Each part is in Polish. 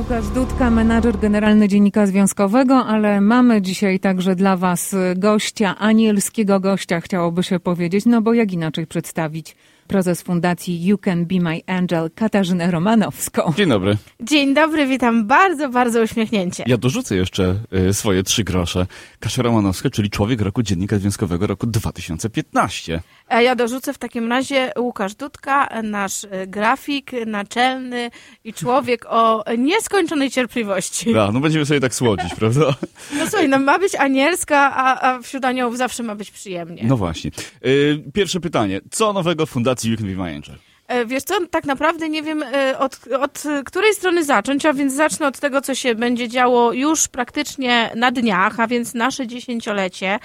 Łukasz Dudka, menadżer generalny Dziennika Związkowego, ale mamy dzisiaj także dla Was gościa, anielskiego gościa, chciałoby się powiedzieć, no bo jak inaczej przedstawić prezes fundacji You Can Be My Angel, Katarzynę Romanowską. Dzień dobry. Dzień dobry, witam bardzo, bardzo uśmiechnięcie. Ja dorzucę jeszcze y, swoje trzy grosze. Kasia Romanowska, czyli człowiek roku Dziennika Związkowego roku 2015. A ja dorzucę w takim razie Łukasz Dudka, nasz y, grafik naczelny i człowiek o nieskończonej cierpliwości. Ja, no będziemy sobie tak słodzić, prawda? No słuchaj, no ma być anielska, a, a wśród aniołów zawsze ma być przyjemnie. No właśnie. Y, pierwsze pytanie. Co nowego w fundacji My Angel? E, Wiesz co, tak naprawdę nie wiem e, od, od której strony zacząć, a więc zacznę od tego, co się będzie działo już praktycznie na dniach, a więc nasze dziesięciolecie.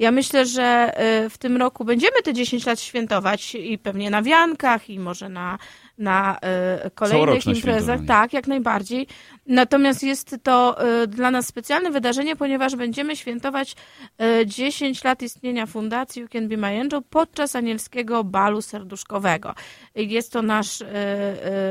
Ja myślę, że e, w tym roku będziemy te 10 lat świętować i pewnie na wiankach i może na, na e, kolejnych imprezach. Tak, jak najbardziej. Natomiast jest to e, dla nas specjalne wydarzenie, ponieważ będziemy świętować e, 10 lat istnienia Fundacji You Can Be My Angel podczas anielskiego balu serduszkowego. Jest to nasz,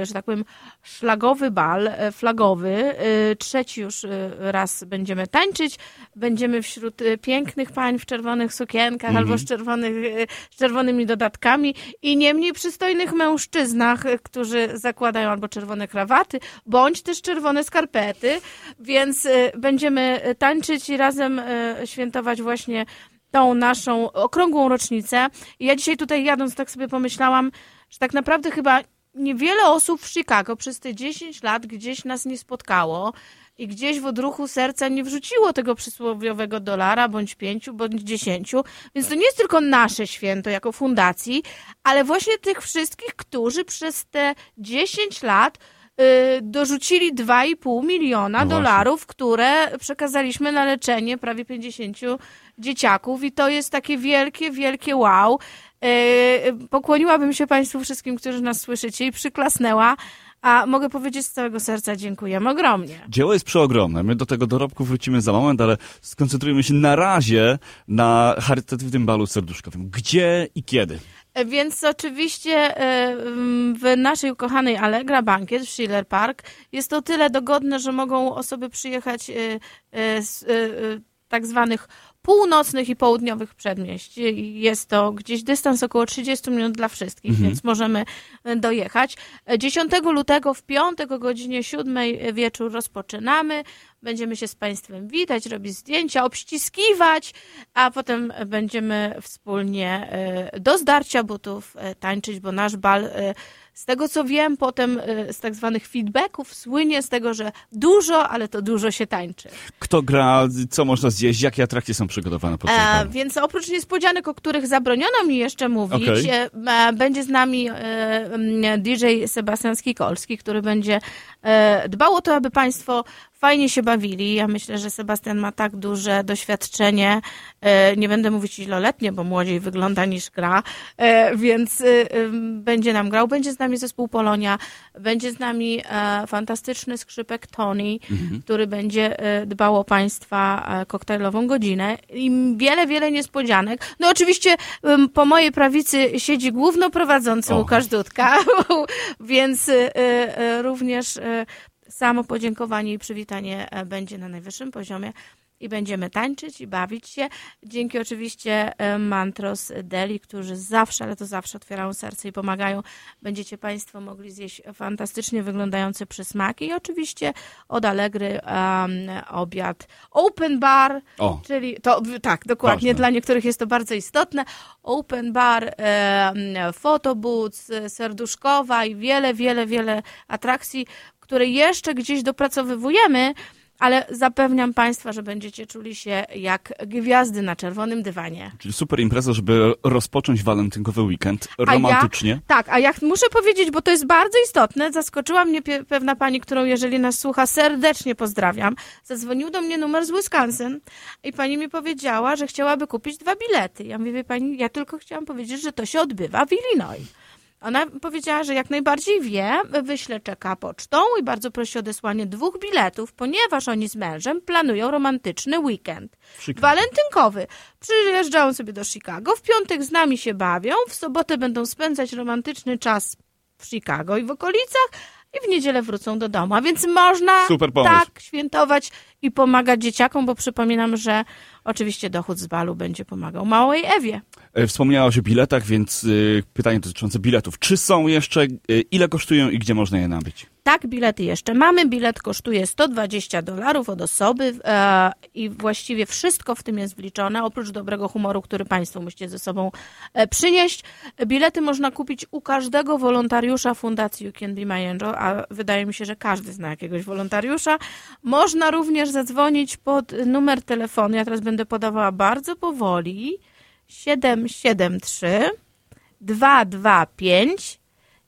że tak powiem, szlagowy bal, flagowy. Trzeci już raz będziemy tańczyć. Będziemy wśród pięknych pań w czerwonych sukienkach albo z, czerwonych, e, z czerwonymi dodatkami i nie mniej przystojnych mężczyznach, e, którzy zakładają albo czerwone krawaty, bądź też czerwone skarpety, więc e, będziemy tańczyć i razem świętować właśnie tą naszą okrągłą rocznicę. I ja dzisiaj tutaj jadąc tak sobie pomyślałam, że tak naprawdę chyba niewiele osób w Chicago przez te 10 lat gdzieś nas nie spotkało i gdzieś w odruchu serca nie wrzuciło tego przysłowiowego dolara, bądź pięciu, bądź dziesięciu. Więc to nie jest tylko nasze święto jako fundacji, ale właśnie tych wszystkich, którzy przez te 10 lat y, dorzucili 2,5 miliona No dolarów, które przekazaliśmy na leczenie prawie 50 dzieciaków i to jest takie wielkie, wielkie wow. Y, Pokłoniłabym się Państwu wszystkim, którzy nas słyszycie i przyklasnęła, a mogę powiedzieć z całego serca dziękujemy ogromnie. Dzieło jest przeogromne. My do tego dorobku wrócimy za moment, ale skoncentrujemy się na razie na charytatywnym balu serduszkowym. Gdzie i kiedy? E, Więc oczywiście e, mm, w naszej ukochanej Allegra Bankiet w Schiller Park jest to tyle dogodne, że mogą osoby przyjechać z e, tak zwanych północnych i południowych przedmieść. Jest to gdzieś dystans około 30 minut dla wszystkich, więc możemy e, dojechać. E, 10 lutego w piątek o godzinie 7 wieczór rozpoczynamy. Będziemy się z Państwem witać, robić zdjęcia, obściskiwać, a potem będziemy wspólnie e, do zdarcia butów e, tańczyć, bo nasz bal, z tego co wiem, potem e, z tak zwanych feedbacków słynie z tego, że dużo, ale to dużo się tańczy. Kto gra, co można zjeść, jakie atrakcje są przygotowane podczas E, więc oprócz niespodzianek, o których zabroniono mi jeszcze mówić, Okej. e, e, będzie z nami e, DJ Sebastian Skikolski, który będzie e, dbał o to, aby Państwo fajnie się bawili. Ja myślę, że Sebastian ma tak duże doświadczenie, e, nie będę mówić iloletnie, bo młodziej wygląda niż gra, e, więc będzie nam grał. Będzie z nami zespół Polonia, będzie z nami e, fantastyczny skrzypek Tony, który będzie e, dbał o Państwa e, koktajlową godzinę i wiele, wiele niespodzianek. No oczywiście po mojej prawicy siedzi główno prowadzący O. Łukasz Dudka, więc również samo podziękowanie i przywitanie będzie na najwyższym poziomie. I będziemy tańczyć i bawić się. Dzięki oczywiście e, Mantros Deli, którzy zawsze, ale to zawsze otwierają serce i pomagają. Będziecie Państwo mogli zjeść fantastycznie wyglądające przysmaki i oczywiście od Allegry em, obiad open bar, O. czyli to tak, dokładnie, Ważne. dla niektórych jest to bardzo istotne. Open bar, fotobooth, serduszkowa i wiele, wiele, wiele atrakcji, które jeszcze gdzieś dopracowywujemy, ale zapewniam Państwa, że będziecie czuli się jak gwiazdy na czerwonym dywanie. Czyli super impreza, żeby rozpocząć walentynkowy weekend romantycznie. Ja, tak, a ja muszę powiedzieć, bo to jest bardzo istotne, zaskoczyła mnie pewna pani, którą jeżeli nas słucha, serdecznie pozdrawiam. Zadzwonił do mnie numer z Wisconsin i pani mi powiedziała, że chciałaby kupić dwa bilety. Ja mówię, pani, ja tylko chciałam powiedzieć, że to się odbywa w Illinois. Ona powiedziała, że jak najbardziej wie, wyśle czeka pocztą i bardzo prosi o odesłanie dwóch biletów, ponieważ oni z mężem planują romantyczny weekend. Chicago. Walentynkowy. Przyjeżdżają sobie do Chicago, w piątek z nami się bawią, w sobotę będą spędzać romantyczny czas w Chicago i w okolicach, i w niedzielę wrócą do domu. A więc można tak świętować i pomagać dzieciakom, bo przypominam, że oczywiście dochód z balu będzie pomagał małej Ewie. E, Wspomniałaś o biletach, więc y, pytanie dotyczące biletów. Czy są jeszcze, y, ile kosztują i gdzie można je nabyć? Tak, bilety jeszcze mamy. Bilet kosztuje 120 dolarów od osoby e, i właściwie wszystko w tym jest wliczone, oprócz dobrego humoru, który Państwo musicie ze sobą e, przynieść. Bilety można kupić u każdego wolontariusza Fundacji You Can Be My Angel, a wydaje mi się, że każdy zna jakiegoś wolontariusza. Można również zadzwonić pod numer telefonu, ja teraz będę podawała bardzo powoli, 773 225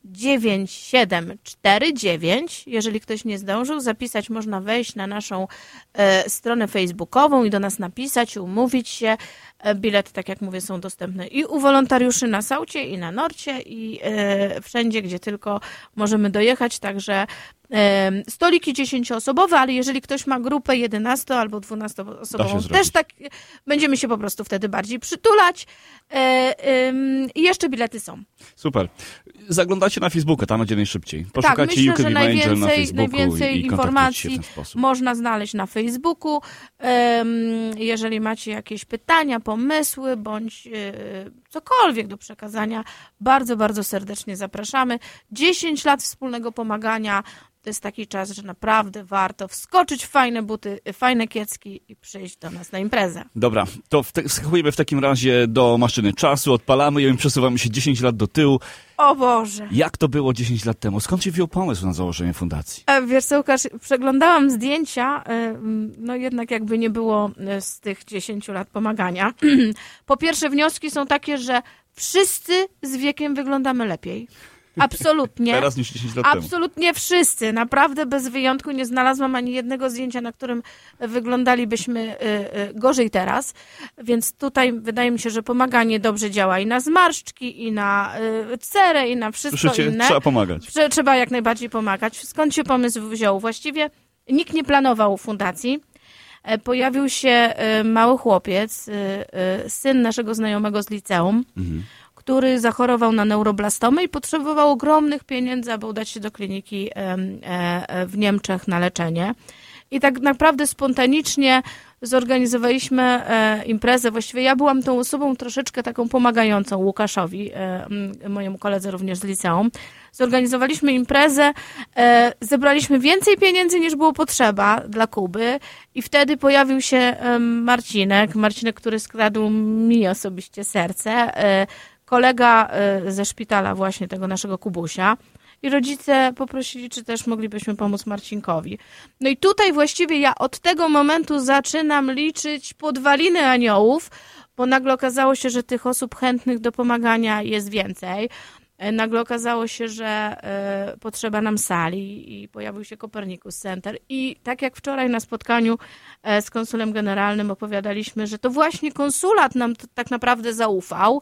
9749. Jeżeli ktoś nie zdążył zapisać, można wejść na naszą e, stronę facebookową i do nas napisać, umówić się. E, bilety, tak jak mówię, są dostępne i u wolontariuszy na Saucie, i na Norcie, i e, wszędzie, gdzie tylko możemy dojechać. Także stoliki 10-osobowe, ale jeżeli ktoś ma grupę 11 albo 12-osobową, zrobić. też tak będziemy się po prostu wtedy bardziej przytulać. E, I jeszcze bilety są. Super. Zaglądacie na Facebooka, tam będzie najszybciej. Poszukacie tak, myślę, że Angel na najwięcej, Facebooku najwięcej i, i informacji można znaleźć na Facebooku. Jeżeli macie jakieś pytania, pomysły bądź e, cokolwiek do przekazania, bardzo, bardzo serdecznie zapraszamy. 10 lat wspólnego pomagania. To jest taki czas, że naprawdę warto wskoczyć w fajne buty, fajne kiecki i przyjść do nas na imprezę. Dobra, to w te, skakujemy w takim razie do maszyny czasu, odpalamy ją i przesuwamy się 10 lat do tyłu. O Boże! Jak to było 10 lat temu? Skąd się wziął pomysł na założenie fundacji? E, Wiesz co, Łukasz, przeglądałam zdjęcia, e, no jednak jakby nie było e, z tych 10 lat pomagania. Po pierwsze, wnioski są takie, że wszyscy z wiekiem wyglądamy lepiej. Absolutnie. Teraz niż 10 lat temu. Absolutnie wszyscy, naprawdę bez wyjątku nie znalazłam ani jednego zdjęcia, na którym wyglądalibyśmy y, y, gorzej teraz, więc tutaj wydaje mi się, że pomaganie dobrze działa i na zmarszczki, i na y, cerę, i na wszystko Słyszycie? inne. Trzeba pomagać. Trzeba jak najbardziej pomagać. Skąd się pomysł wziął? Właściwie nikt nie planował fundacji. E, Pojawił się mały chłopiec, syn naszego znajomego z liceum, który zachorował na neuroblastomę i potrzebował ogromnych pieniędzy, aby udać się do kliniki e, e, w Niemczech na leczenie. I tak naprawdę spontanicznie zorganizowaliśmy e, imprezę. Właściwie ja byłam tą osobą troszeczkę taką pomagającą Łukaszowi, mojemu koledze również z liceum. Zorganizowaliśmy imprezę, zebraliśmy więcej pieniędzy niż było potrzeba dla Kuby i wtedy pojawił się Marcinek, Marcinek, który skradł mi osobiście serce, kolega e, ze szpitala właśnie tego naszego Kubusia. I rodzice poprosili, czy też moglibyśmy pomóc Marcinkowi. No i tutaj właściwie ja od tego momentu zaczynam liczyć podwaliny aniołów, bo nagle okazało się, że tych osób chętnych do pomagania jest więcej. E, Nagle okazało się, że e, potrzeba nam sali i pojawił się Copernicus Center. I tak jak wczoraj na spotkaniu e, z konsulem generalnym opowiadaliśmy, że to właśnie konsulat nam tak naprawdę zaufał,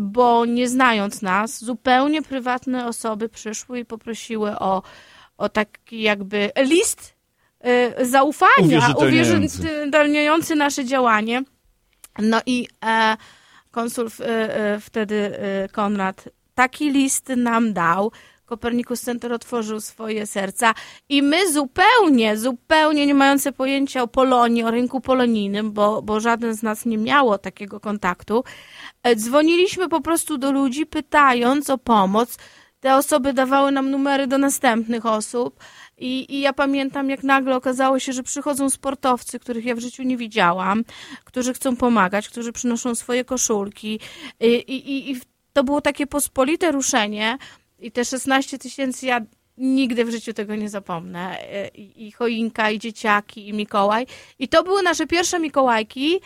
bo nie znając nas, zupełnie prywatne osoby przyszły i poprosiły o, o taki jakby list y, zaufania, Uwierzytelniający. nasze działanie. No i e, konsul e, e, wtedy e, Konrad taki list nam dał. Kopernikus Center otworzył swoje serca i my zupełnie, zupełnie nie mające pojęcia o Polonii, o rynku polonijnym, bo, bo żaden z nas nie miało takiego kontaktu, e, dzwoniliśmy po prostu do ludzi, pytając o pomoc. Te osoby dawały nam numery do następnych osób. I, I ja pamiętam, jak nagle okazało się, że przychodzą sportowcy, których ja w życiu nie widziałam, którzy chcą pomagać, którzy przynoszą swoje koszulki. I, i, i to było takie pospolite ruszenie. I te 16 tysięcy, ja nigdy w życiu tego nie zapomnę. E, I, I choinka, i dzieciaki, i Mikołaj. I to były nasze pierwsze Mikołajki.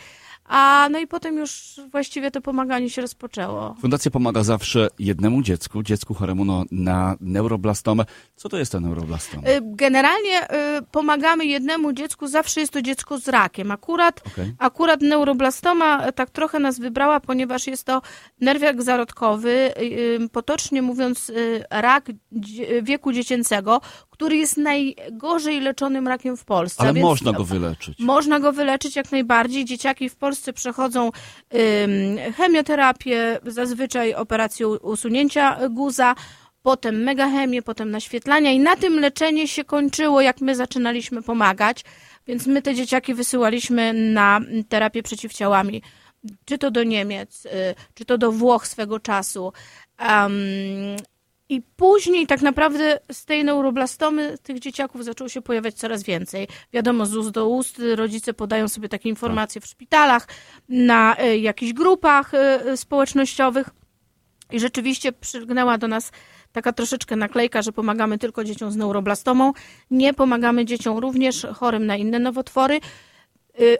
A no i potem już właściwie to pomaganie się rozpoczęło. Fundacja pomaga zawsze jednemu dziecku, dziecku choremu no, na neuroblastomę. Co to jest ta neuroblastoma? Y, Generalnie y, pomagamy jednemu dziecku, zawsze jest to dziecko z rakiem. Akurat, Okej. akurat neuroblastoma y, tak trochę nas wybrała, ponieważ jest to nerwiak zarodkowy, y, potocznie mówiąc rak wieku dziecięcego, który jest najgorzej leczonym rakiem w Polsce. Ale można go wyleczyć. Można go wyleczyć jak najbardziej. Dzieciaki w Polsce przechodzą ym, chemioterapię, zazwyczaj operację usunięcia guza potem megachemię, potem naświetlania i na tym leczenie się kończyło, jak my zaczynaliśmy pomagać, więc my te dzieciaki wysyłaliśmy na terapię przeciwciałami, czy to do Niemiec, y, czy to do Włoch swego czasu. Um, i później tak naprawdę z tej neuroblastomy tych dzieciaków zaczęło się pojawiać coraz więcej. Wiadomo, z ust do ust rodzice podają sobie takie informacje w szpitalach, na y, jakichś grupach y, społecznościowych. I rzeczywiście przylgnęła do nas taka troszeczkę naklejka, że pomagamy tylko dzieciom z neuroblastomą. Nie pomagamy dzieciom również chorym na inne nowotwory.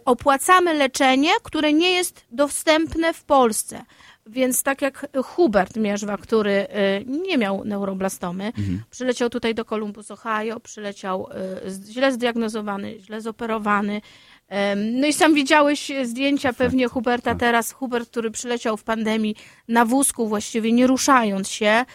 Opłacamy leczenie, które nie jest dostępne w Polsce. Więc tak jak Hubert Mierzwa, który y, nie miał neuroblastomy, mhm. przyleciał tutaj do Columbus, Ohio, przyleciał y, źle zdiagnozowany, źle zoperowany. No i sam widziałeś zdjęcia pewnie Huberta teraz. Hubert, który przyleciał w pandemii na wózku właściwie, nie ruszając się,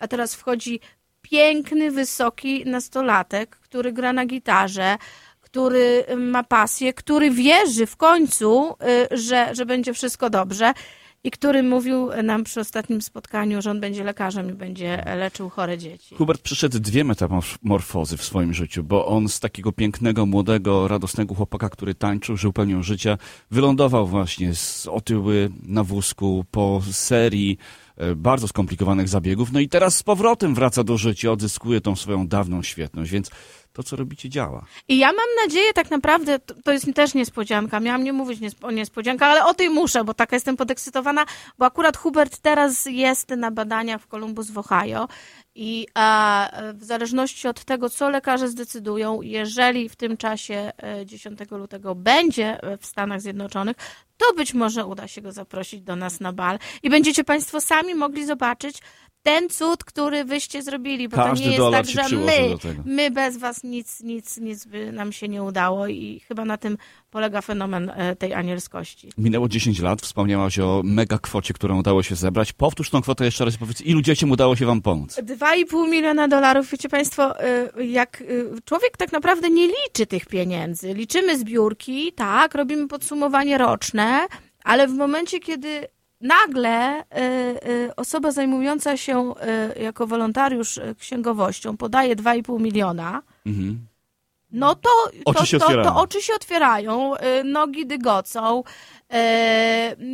a teraz wchodzi piękny, wysoki nastolatek, który gra na gitarze, który ma pasję, który wierzy w końcu, y, że, że będzie wszystko dobrze i który mówił nam przy ostatnim spotkaniu, że on będzie lekarzem i będzie leczył chore dzieci. Hubert przeszedł dwie metamorfozy w swoim życiu, bo on z takiego pięknego, młodego, radosnego chłopaka, który tańczył, żył pełnią życia, wylądował właśnie z otyły na wózku po serii e, bardzo skomplikowanych zabiegów, no i teraz z powrotem wraca do życia, odzyskuje tą swoją dawną świetność, więc to, co robicie, działa. I ja mam nadzieję, tak naprawdę, to, to jest też niespodzianka. Miałam nie mówić o niespodziankach, ale o tej muszę, bo taka jestem podekscytowana, bo akurat Hubert teraz jest na badaniach w Columbus w Ohio i e, w zależności od tego, co lekarze zdecydują, jeżeli w tym czasie 10 e, lutego będzie w Stanach Zjednoczonych, to być może uda się go zaprosić do nas na bal i będziecie Państwo sami mogli zobaczyć, ten cud, który wyście zrobili, bo Każdy to nie jest tak, że my, my bez was nic, nic, nic by nam się nie udało i chyba na tym polega fenomen e, tej anielskości. Minęło 10 lat, wspomniałaś o mega kwocie, którą udało się zebrać. Powtórz tą kwotę jeszcze raz i powiedz, ilu dzieciom udało się wam pomóc? 2,5 miliona dolarów. Wiecie państwo, e, jak e, człowiek tak naprawdę nie liczy tych pieniędzy. Liczymy zbiórki, tak, robimy podsumowanie roczne, ale w momencie, kiedy nagle y, y, osoba zajmująca się y, jako wolontariusz księgowością podaje 2,5 miliona, mhm. no to, oczy to, to, to, oczy się otwierają, nogi dygocą.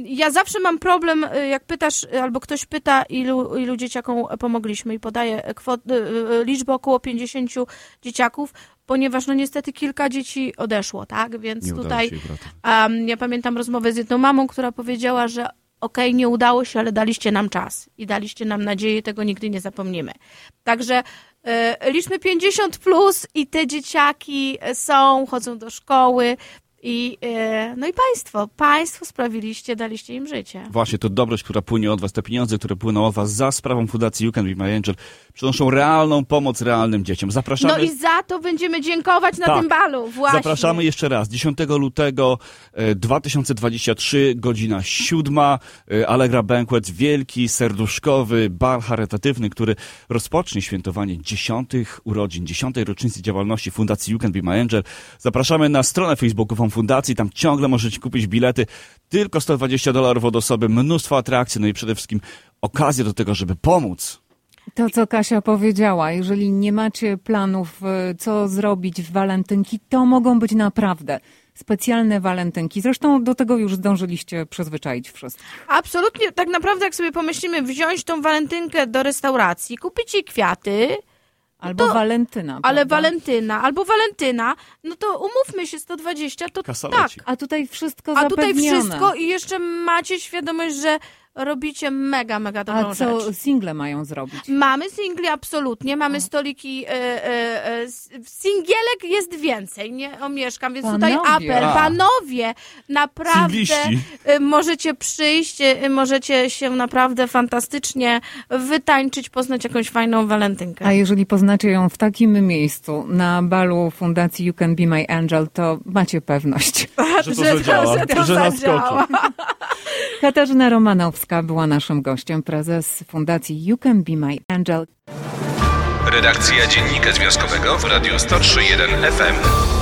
Ja zawsze mam problem, jak pytasz, albo ktoś pyta, ilu, ilu dzieciakom pomogliśmy i podaje kwot, liczbę około 50 dzieciaków, ponieważ no niestety kilka dzieci odeszło, tak? Więc tutaj um, ja pamiętam rozmowę z jedną mamą, która powiedziała, że okej, okay, nie udało się, ale daliście nam czas i daliście nam nadzieję, tego nigdy nie zapomnimy. Także y, liczmy 50 plus i te dzieciaki są, chodzą do szkoły, i, e, no i państwo, państwo sprawiliście, daliście im życie. Właśnie, to dobroć, która płynie od was, te pieniądze, które płyną od was za sprawą Fundacji You Can Be My Angel, przynoszą realną pomoc realnym dzieciom. Zapraszamy. No i za to będziemy dziękować na tak. tym balu, właśnie. Zapraszamy jeszcze raz, 10 lutego 2023, e, godzina siódma, e, Allegra Banquet, wielki, serduszkowy bal charytatywny, który rozpocznie świętowanie dziesiątych urodzin, dziesiątej rocznicy działalności Fundacji You Can Be My Angel. Zapraszamy na stronę facebookową fundacji, tam ciągle możecie kupić bilety, tylko 120 dolarów od osoby, mnóstwo atrakcji, no i przede wszystkim okazja do tego, żeby pomóc. To, co Kasia powiedziała, jeżeli nie macie planów, e, co zrobić w walentynki, to mogą być naprawdę specjalne walentynki. Zresztą do tego już zdążyliście przyzwyczaić wszystkich. Absolutnie, tak naprawdę jak sobie pomyślimy, wziąć tą walentynkę do restauracji, kupić jej kwiaty, Albo to, Walentyna. Ale prawda? Walentyna, albo Walentyna, no to umówmy się, 120 to tak. A tutaj wszystko A tutaj wszystko i jeszcze macie świadomość, że robicie mega, mega dobrą A co rzecz. single mają zrobić? Mamy singli, absolutnie. Mamy stoliki. E, e, e, singielek jest więcej, nie omieszkam, więc panowie. tutaj apel. A. Panowie, naprawdę Singliści. Możecie przyjść, możecie się naprawdę fantastycznie wytańczyć, poznać jakąś fajną walentynkę. A jeżeli poznacie ją w takim miejscu, na balu Fundacji You Can Be My Angel, to macie pewność. że to, że, zadziała, że to, że zadziała. Katarzyna Romanowska była naszym gościem, prezes Fundacji You Can Be My Angel. Redakcja Dziennika Związkowego w Radiu 103.1 FM.